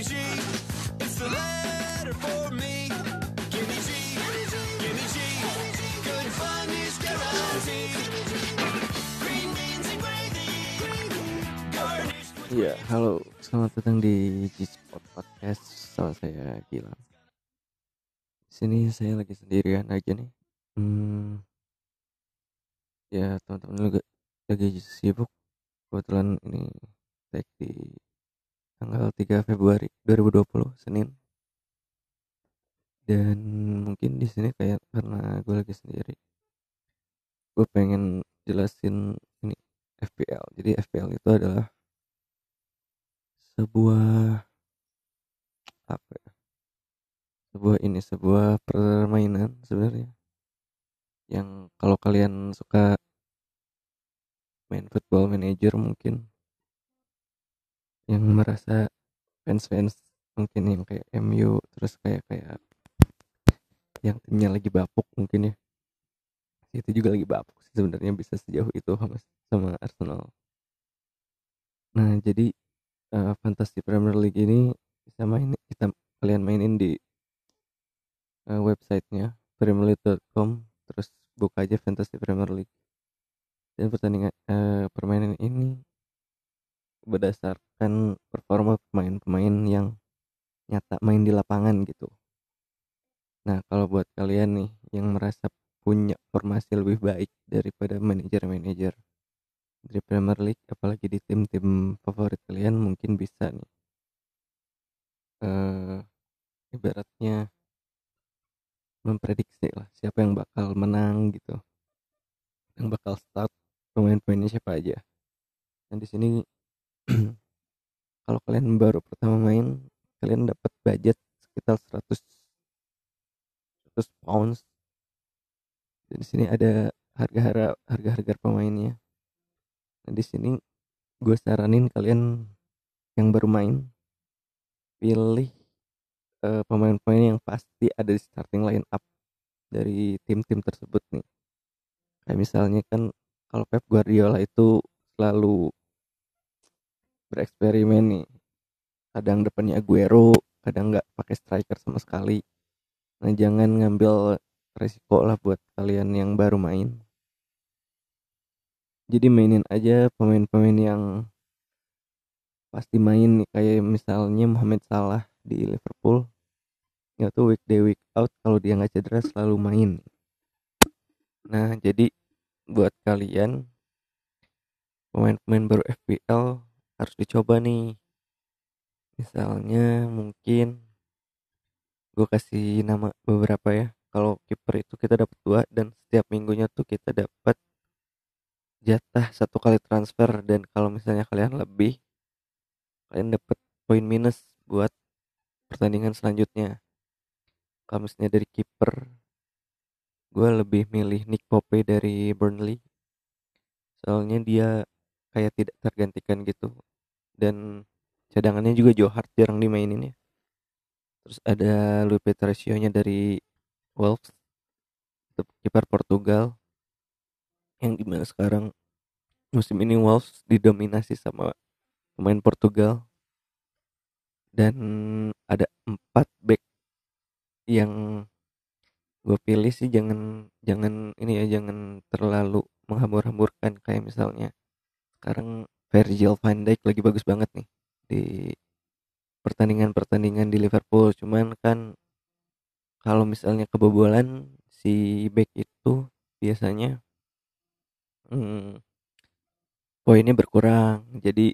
G. G, G. Iya, halo, selamat datang di G-Spot Podcast sama saya Gilang. Sini saya lagi sendirian aja nih. Hmm, ya teman-teman lagi, lagi sibuk. Kebetulan ini tag di tanggal 3 Februari 2020 Senin. Dan mungkin di sini kayak karena gue lagi sendiri, gue pengen jelasin ini FPL. Jadi FPL itu adalah sebuah apa ya sebuah ini sebuah permainan sebenarnya yang kalau kalian suka main football manager mungkin yang merasa fans-fans mungkin yang kayak MU terus kayak kayak yang timnya lagi bapuk mungkin ya. Itu juga lagi bapuk sih sebenarnya bisa sejauh itu sama sama Arsenal. Nah jadi uh, Fantasy Premier League ini bisa main kita kalian mainin di uh, websitenya premierleague.com terus buka aja Fantasy Premier League. Dan pertandingan uh, permainan ini berdasarkan performa pemain-pemain yang nyata main di lapangan gitu. Nah kalau buat kalian nih yang merasa punya formasi lebih baik daripada manajer-manajer dari Premier League apalagi di tim-tim favorit kalian mungkin bisa nih. Eh ibaratnya memprediksi lah siapa yang bakal menang gitu. Yang bakal start pemain-pemainnya siapa aja. Dan di sini kalau kalian baru pertama main kalian dapat budget sekitar 100 100 pounds dan di sini ada harga-harga harga-harga pemainnya Nah, di sini gue saranin kalian yang baru main pilih eh, pemain-pemain yang pasti ada di starting line up dari tim-tim tersebut nih. Kayak misalnya kan kalau Pep Guardiola itu selalu bereksperimen nih. Kadang depannya Aguero, kadang nggak pakai striker sama sekali. Nah, jangan ngambil resiko lah buat kalian yang baru main jadi mainin aja pemain-pemain yang pasti main nih kayak misalnya Mohamed Salah di Liverpool ya tuh week day week out kalau dia nggak cedera selalu main nah jadi buat kalian pemain-pemain baru FPL harus dicoba nih. Misalnya mungkin gue kasih nama beberapa ya. Kalau kiper itu kita dapat dua dan setiap minggunya tuh kita dapat jatah satu kali transfer. Dan kalau misalnya kalian lebih kalian dapat poin minus buat pertandingan selanjutnya. Kalau misalnya dari kiper gue lebih milih Nick Pope dari Burnley. Soalnya dia kayak tidak tergantikan gitu dan cadangannya juga Joe Hart jarang dimainin ya. Terus ada Luis Patricio nya dari Wolves kiper Portugal. Yang di mana sekarang musim ini Wolves didominasi sama pemain Portugal. Dan ada empat back yang gue pilih sih jangan jangan ini ya jangan terlalu menghambur-hamburkan kayak misalnya sekarang Virgil van Dijk lagi bagus banget nih di pertandingan-pertandingan di Liverpool. Cuman kan kalau misalnya kebobolan si back itu biasanya hmm, poinnya berkurang. Jadi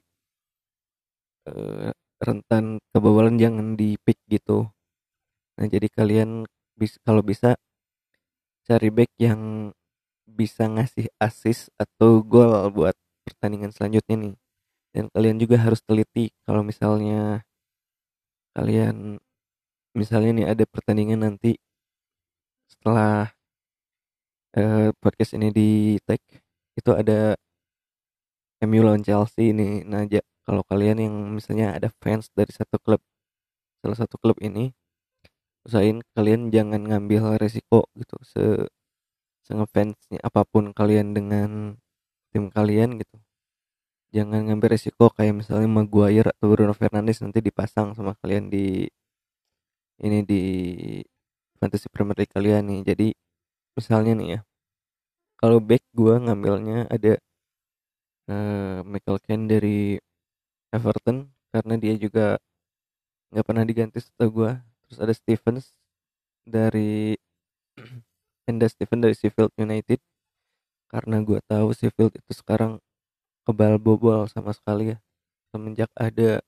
eh, rentan kebobolan jangan di pick gitu. Nah jadi kalian bis, kalau bisa cari back yang bisa ngasih assist atau gol buat pertandingan selanjutnya nih. Dan kalian juga harus teliti kalau misalnya kalian misalnya nih ada pertandingan nanti setelah eh, podcast ini di tag itu ada MU lawan Chelsea ini ja, kalau kalian yang misalnya ada fans dari satu klub salah satu klub ini usahain kalian jangan ngambil resiko gitu se ngefansnya apa pun kalian dengan tim kalian gitu. Jangan ngambil resiko kayak misalnya Maguire atau Bruno Fernandes nanti dipasang sama kalian di ini di fantasy Premier League kalian nih. Jadi misalnya nih ya kalau back gua ngambilnya ada eh, Michael Caine dari Everton karena dia juga nggak pernah diganti setahu gua. Terus ada Stevens dari Enda Steven dari Sheffield United karena gua tahu Sheffield itu sekarang kebal bobol sama sekali ya. Semenjak ada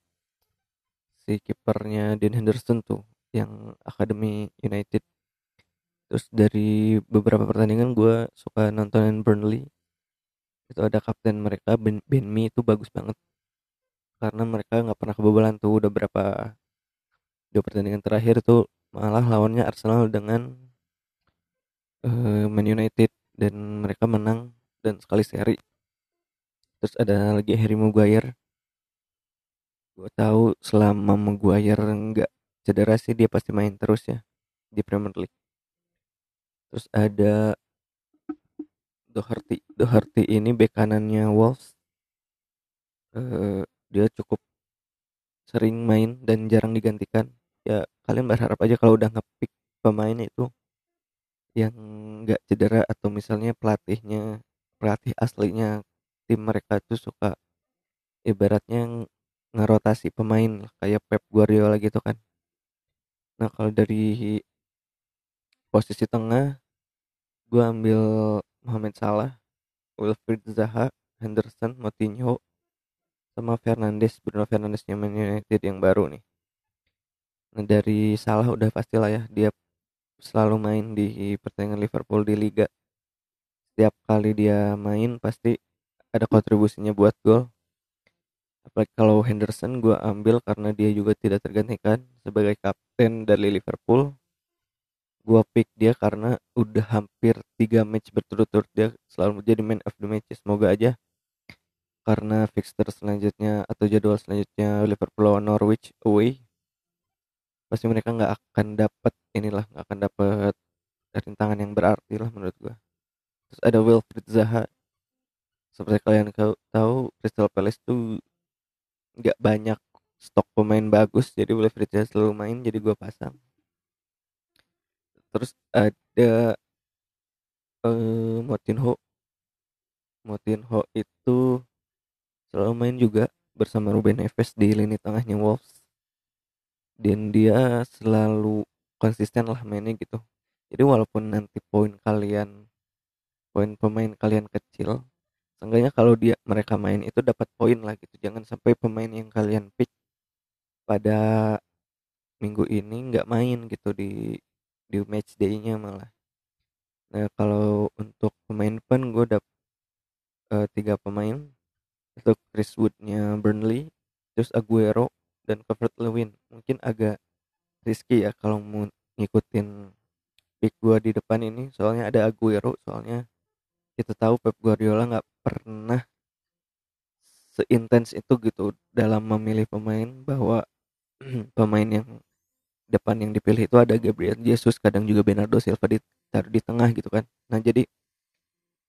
si kipernya Dean Henderson tuh yang Academy United. Terus dari beberapa pertandingan gue suka nontonin Burnley. Itu ada kapten mereka Ben, ben Mee itu bagus banget. Karena mereka nggak pernah kebobolan tuh udah berapa dua pertandingan terakhir tuh malah lawannya Arsenal dengan eh, Man United dan mereka menang dan sekali seri. Terus ada lagi Harry Maguire. Gue tahu selama Maguire nggak cedera sih dia pasti main terus ya di Premier League. Terus ada Doherty. Doherty ini bek kanannya Wolves. Eh, dia cukup sering main dan jarang digantikan. Ya kalian berharap aja kalau udah ngepick pemain itu yang nggak cedera atau misalnya pelatihnya pelatih aslinya tim mereka tuh suka ibaratnya ng- ngerotasi pemain kayak Pep Guardiola gitu kan. Nah kalau dari posisi tengah gue ambil Mohamed Salah Wilfried Zaha Henderson Moutinho sama Fernandes Bruno Fernandes Man United yang baru nih. Nah dari Salah udah pastilah ya dia selalu main di pertandingan Liverpool di Liga. Setiap kali dia main pasti ada kontribusinya buat gol. Apalagi kalau Henderson gue ambil karena dia juga tidak tergantikan sebagai kapten dari Liverpool. Gue pick dia karena udah hampir tiga match berturut-turut dia selalu menjadi man of the match. Semoga aja karena fixture selanjutnya atau jadwal selanjutnya Liverpool Norwich away pasti mereka nggak akan dapat inilah nggak akan dapat rintangan yang berarti lah menurut gue terus ada Wilfried Zaha. Seperti kalian tahu Crystal Palace tuh nggak banyak stok pemain bagus jadi Wilfried Zaha selalu main jadi gue pasang. Terus ada eh Moutinho Moutinho itu selalu main juga bersama Ruben Neves di lini tengahnya Wolves. Dan dia selalu konsisten lah mainnya gitu. Jadi walaupun nanti poin kalian poin pemain kalian kecil seenggaknya kalau dia mereka main itu dapat poin lah gitu. Jangan sampai pemain yang kalian pick pada minggu ini nggak main gitu di di match day-nya malah. Nah kalau untuk pemain depan gue dapet eh, tiga pemain. Itu Chris Wood-nya Burnley terus Aguero dan Calvert Lewin mungkin agak risky ya kalau mau ngikutin pick gua di depan ini soalnya ada Aguero soalnya kita tahu Pep Guardiola nggak pernah seintens itu gitu dalam memilih pemain bahwa pemain yang depan yang dipilih itu ada Gabriel Jesus kadang juga Bernardo Silva ditaruh di tengah gitu kan. Nah jadi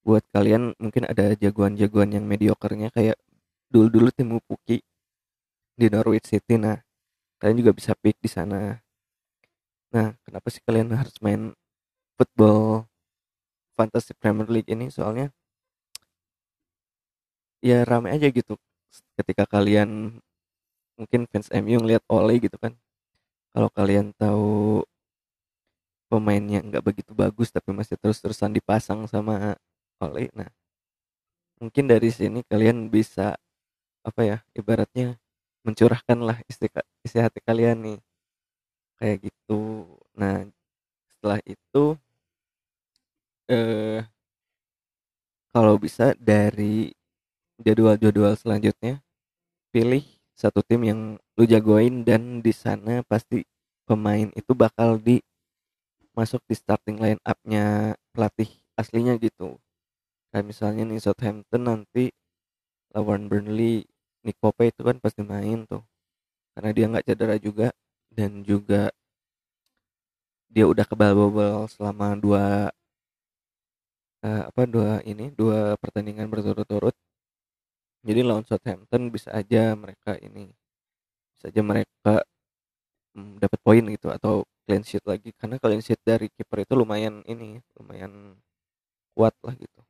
buat kalian mungkin ada jagoan-jagoan yang mediokernya kayak dulu-dulu tim Puki di Norwich City. Nah kalian juga bisa pick di sana nah kenapa sih kalian harus main football fantasy Premier League ini? Soalnya ya rame aja gitu. Ketika kalian mungkin fans MU ngeliat Ole gitu kan. Kalau kalian tahu pemainnya nggak begitu bagus tapi masih terus-terusan dipasang sama Ole nah mungkin dari sini kalian bisa apa ya ibaratnya mencurahkan lah isi, isi hati kalian nih kayak gitu. Nah setelah itu eh kalau bisa dari jadwal-jadwal selanjutnya pilih satu tim yang lu jagoin dan di sana pasti pemain itu bakal di masuk di starting line up-nya pelatih aslinya gitu. Kayak misalnya nih Southampton nanti lawan Burnley Nick Pope itu kan pasti main tuh. Karena dia nggak cedera juga dan juga dia udah kebal bobol selama dua eh, apa dua ini dua pertandingan berturut-turut Jadi lawan Southampton bisa aja mereka ini bisa aja mereka mm, dapat poin gitu atau clean sheet lagi karena clean sheet dari kiper itu lumayan ini lumayan kuat lah gitu.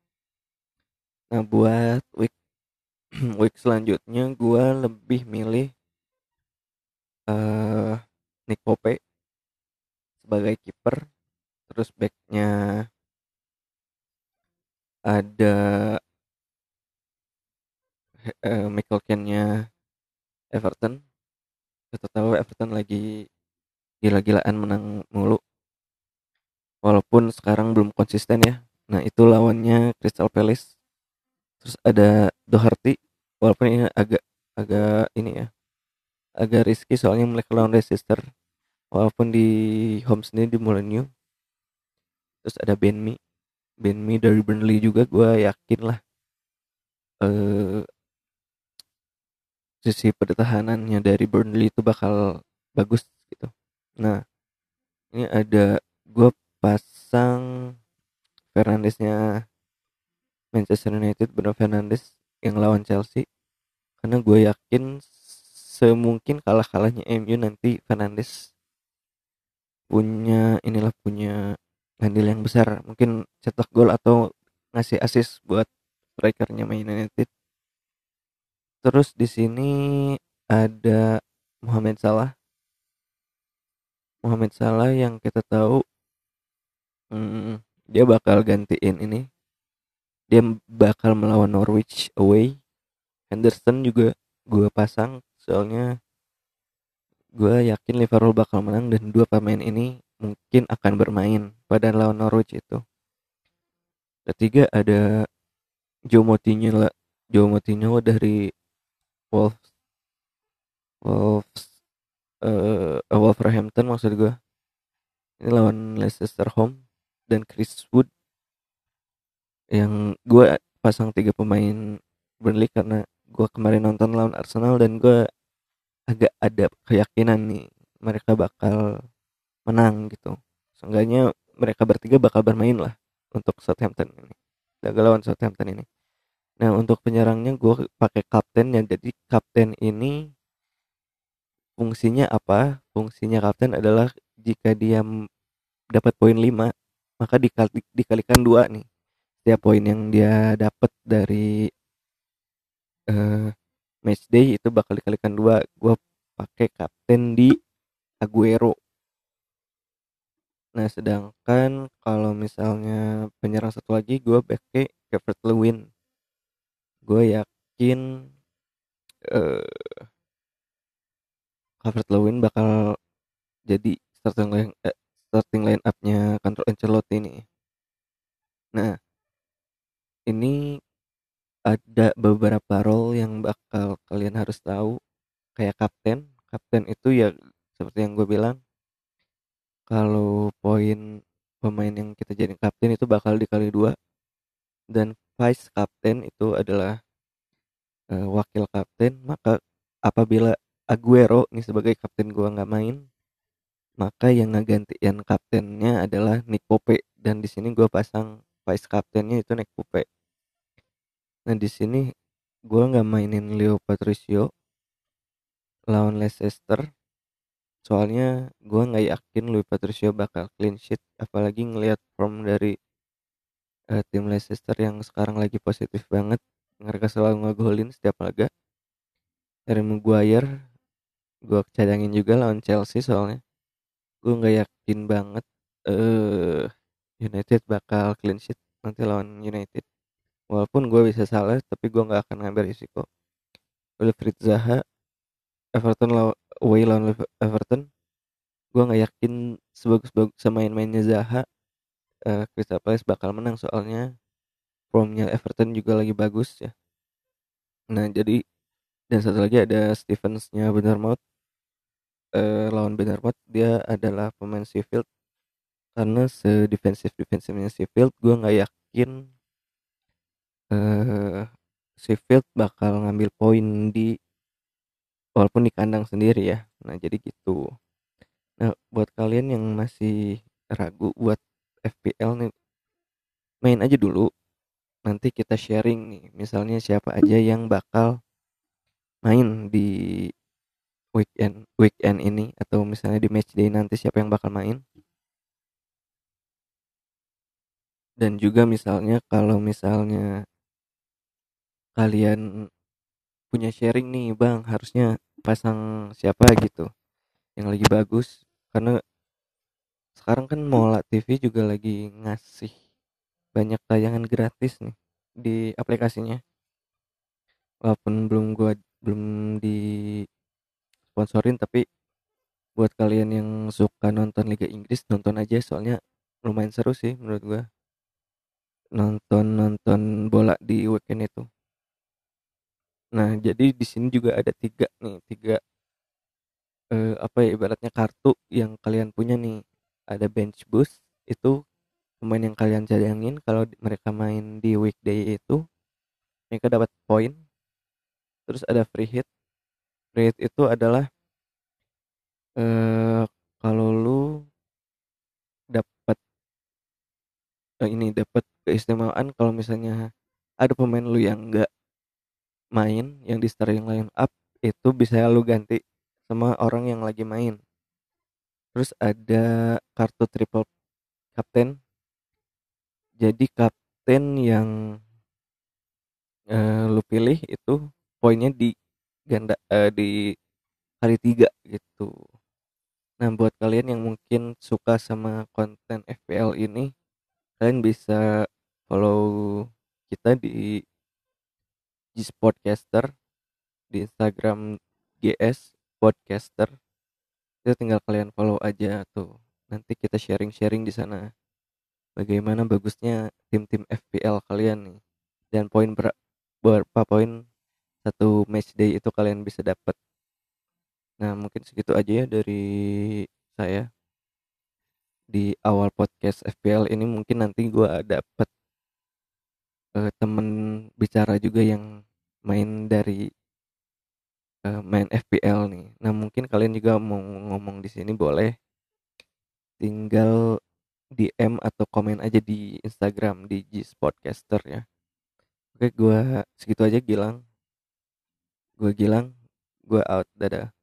Nah buat week week selanjutnya gua lebih milih eh Nick Pope sebagai kiper terus backnya ada eh, Michael Keane-nya Everton. Kita tahu Everton lagi gila-gilaan menang mulu. Walaupun sekarang belum konsisten ya. Nah itu lawannya Crystal Palace. Terus ada Doherty walaupun ini agak agak ini ya agak risky soalnya mereka lawan Leicester walaupun di home sendiri di Molineux terus ada Ben Mee Ben Mee dari Burnley juga gue yakin lah. Eh sisi pertahanannya dari Burnley itu bakal bagus gitu. Nah ini ada gue pasang Fernandesnya Manchester United Bruno Fernandes yang lawan Chelsea. Karena gue yakin semungkin kalah kalahnya MU nanti Fernandes punya inilah punya andil yang besar. Mungkin cetak gol atau ngasih assist buat strikernya Man United. Terus di sini ada Mohamed Salah. Mohamed Salah yang kita tahu hmm, dia bakal gantiin ini. Dia bakal melawan Norwich away. Henderson juga gue pasang soalnya gue yakin Liverpool bakal menang dan dua pemain ini mungkin akan bermain pada lawan Norwich itu. Ketiga ada Joe Moutinho Joe Moutinho dari Wolves. Wolves eh Wolverhampton maksud gue ini lawan Leicester home dan Chris Wood. Yang gue pasang tiga pemain Burnley karena gue kemarin nonton lawan Arsenal dan gue agak ada keyakinan nih mereka bakal menang gitu. Seenggaknya mereka bertiga bakal bermain lah untuk Southampton ini laga lawan Southampton ini. Nah untuk penyerangnya gue pakai kapten yang jadi kapten ini fungsinya apa? Fungsinya kapten adalah jika dia dapat poin 5 maka dikali, dikalikan dua nih. Setiap poin yang dia dapat dari eh match day itu bakal dikalikan dua. Gue pakai kapten di Aguero. Nah sedangkan kalau misalnya penyerang satu lagi gue pakai Calvert Lewin gue yakin eh Calvert Lewin bakal jadi starting line eh, starting line up-nya Carlo Ancelotti nih nah ini ada beberapa role yang bakal kalian harus tahu. Kayak kapten kapten itu ya seperti yang gue bilang kalau poin pemain yang kita jadi kapten itu bakal dikali dua. Dan vice kapten itu adalah eh, wakil kapten maka apabila Aguero nih sebagai kapten gua nggak main maka yang ngegantiin kaptennya adalah Nick Pope. Dan di sini gua pasang vice kaptennya itu Nick Pope nah di sini gua nggak mainin Leo Patricio lawan Leicester. Soalnya gua nggak yakin Leo Patricio bakal clean sheet apalagi ngelihat form dari eh, tim Leicester yang sekarang lagi positif banget mereka selalu ngegolin setiap laga. Harry Maguire gue cadangin juga lawan Chelsea soalnya. Gue nggak yakin banget eh United bakal clean sheet nanti lawan United walaupun gue bisa salah tapi gue nggak akan ngambil risiko. Wilfried Zaha Everton lawan away lawan Everton. Gue nggak yakin sebagus bagus main-mainnya Zaha. Eh, Crystal Palace bakal menang soalnya formnya Everton juga lagi bagus ya. Nah jadi dan satu lagi ada Stevensnya Bournemouth eh, lawan Bournemouth dia adalah pemain Sheffield. Karena sedefensif defensifnya Sheffield gue nggak yakin eh Sheffield bakal ngambil poin di walaupun di kandang sendiri ya. Nah jadi gitu. Nah buat kalian yang masih ragu buat FPL nih main aja dulu. Nanti kita sharing nih misalnya siapa aja yang bakal main di weekend weekend ini atau misalnya di match day nanti siapa yang bakal main. Dan juga misalnya kalau misalnya kalian punya sharing nih bang harusnya pasang siapa? gitu. Yang lagi bagus. Karena sekarang kan Mola TV juga lagi ngasih banyak tayangan gratis nih di aplikasinya. Walaupun belum gua belum di sponsorin tapi buat kalian yang suka nonton Liga Inggris nonton aja. Soalnya lumayan seru sih menurut gua. Nonton nonton bola di weekend itu nah jadi di sini juga ada tiga nih tiga eh, apa ya ibaratnya kartu yang kalian punya nih. Ada bench boost itu pemain yang kalian cadangin kalau mereka main di weekday itu mereka dapat poin. Terus ada free hit. Free hit itu adalah eh kalau lu dapat eh, ini dapat keistimewaan kalau misalnya ada pemain lu yang enggak main yang di starting line up itu bisa lu ganti sama orang yang lagi main. Terus ada kartu triple kapten jadi kapten yang eh, lu pilih itu poinnya di ganda eh, di kali tiga gitu. Nah buat kalian yang mungkin suka sama konten FPL ini kalian bisa follow kita di Podcaster di Instagram GS Podcaster. Itu tinggal kalian follow aja tuh. Nanti kita sharing-sharing di sana. Bagaimana bagusnya tim-tim FPL kalian nih. Dan poin ber- berapa poin satu match day itu kalian bisa dapat. Nah mungkin segitu aja ya dari saya. Di awal podcast FPL ini mungkin nanti gua dapat eh, temen bicara juga yang main dari eh, main FPL nih. Nah mungkin kalian juga mau ngomong di sini boleh tinggal DM atau komen aja di Instagram di Gis Podcaster ya. Oke gua segitu aja Gilang. Gua Gilang, gua out. Dadah.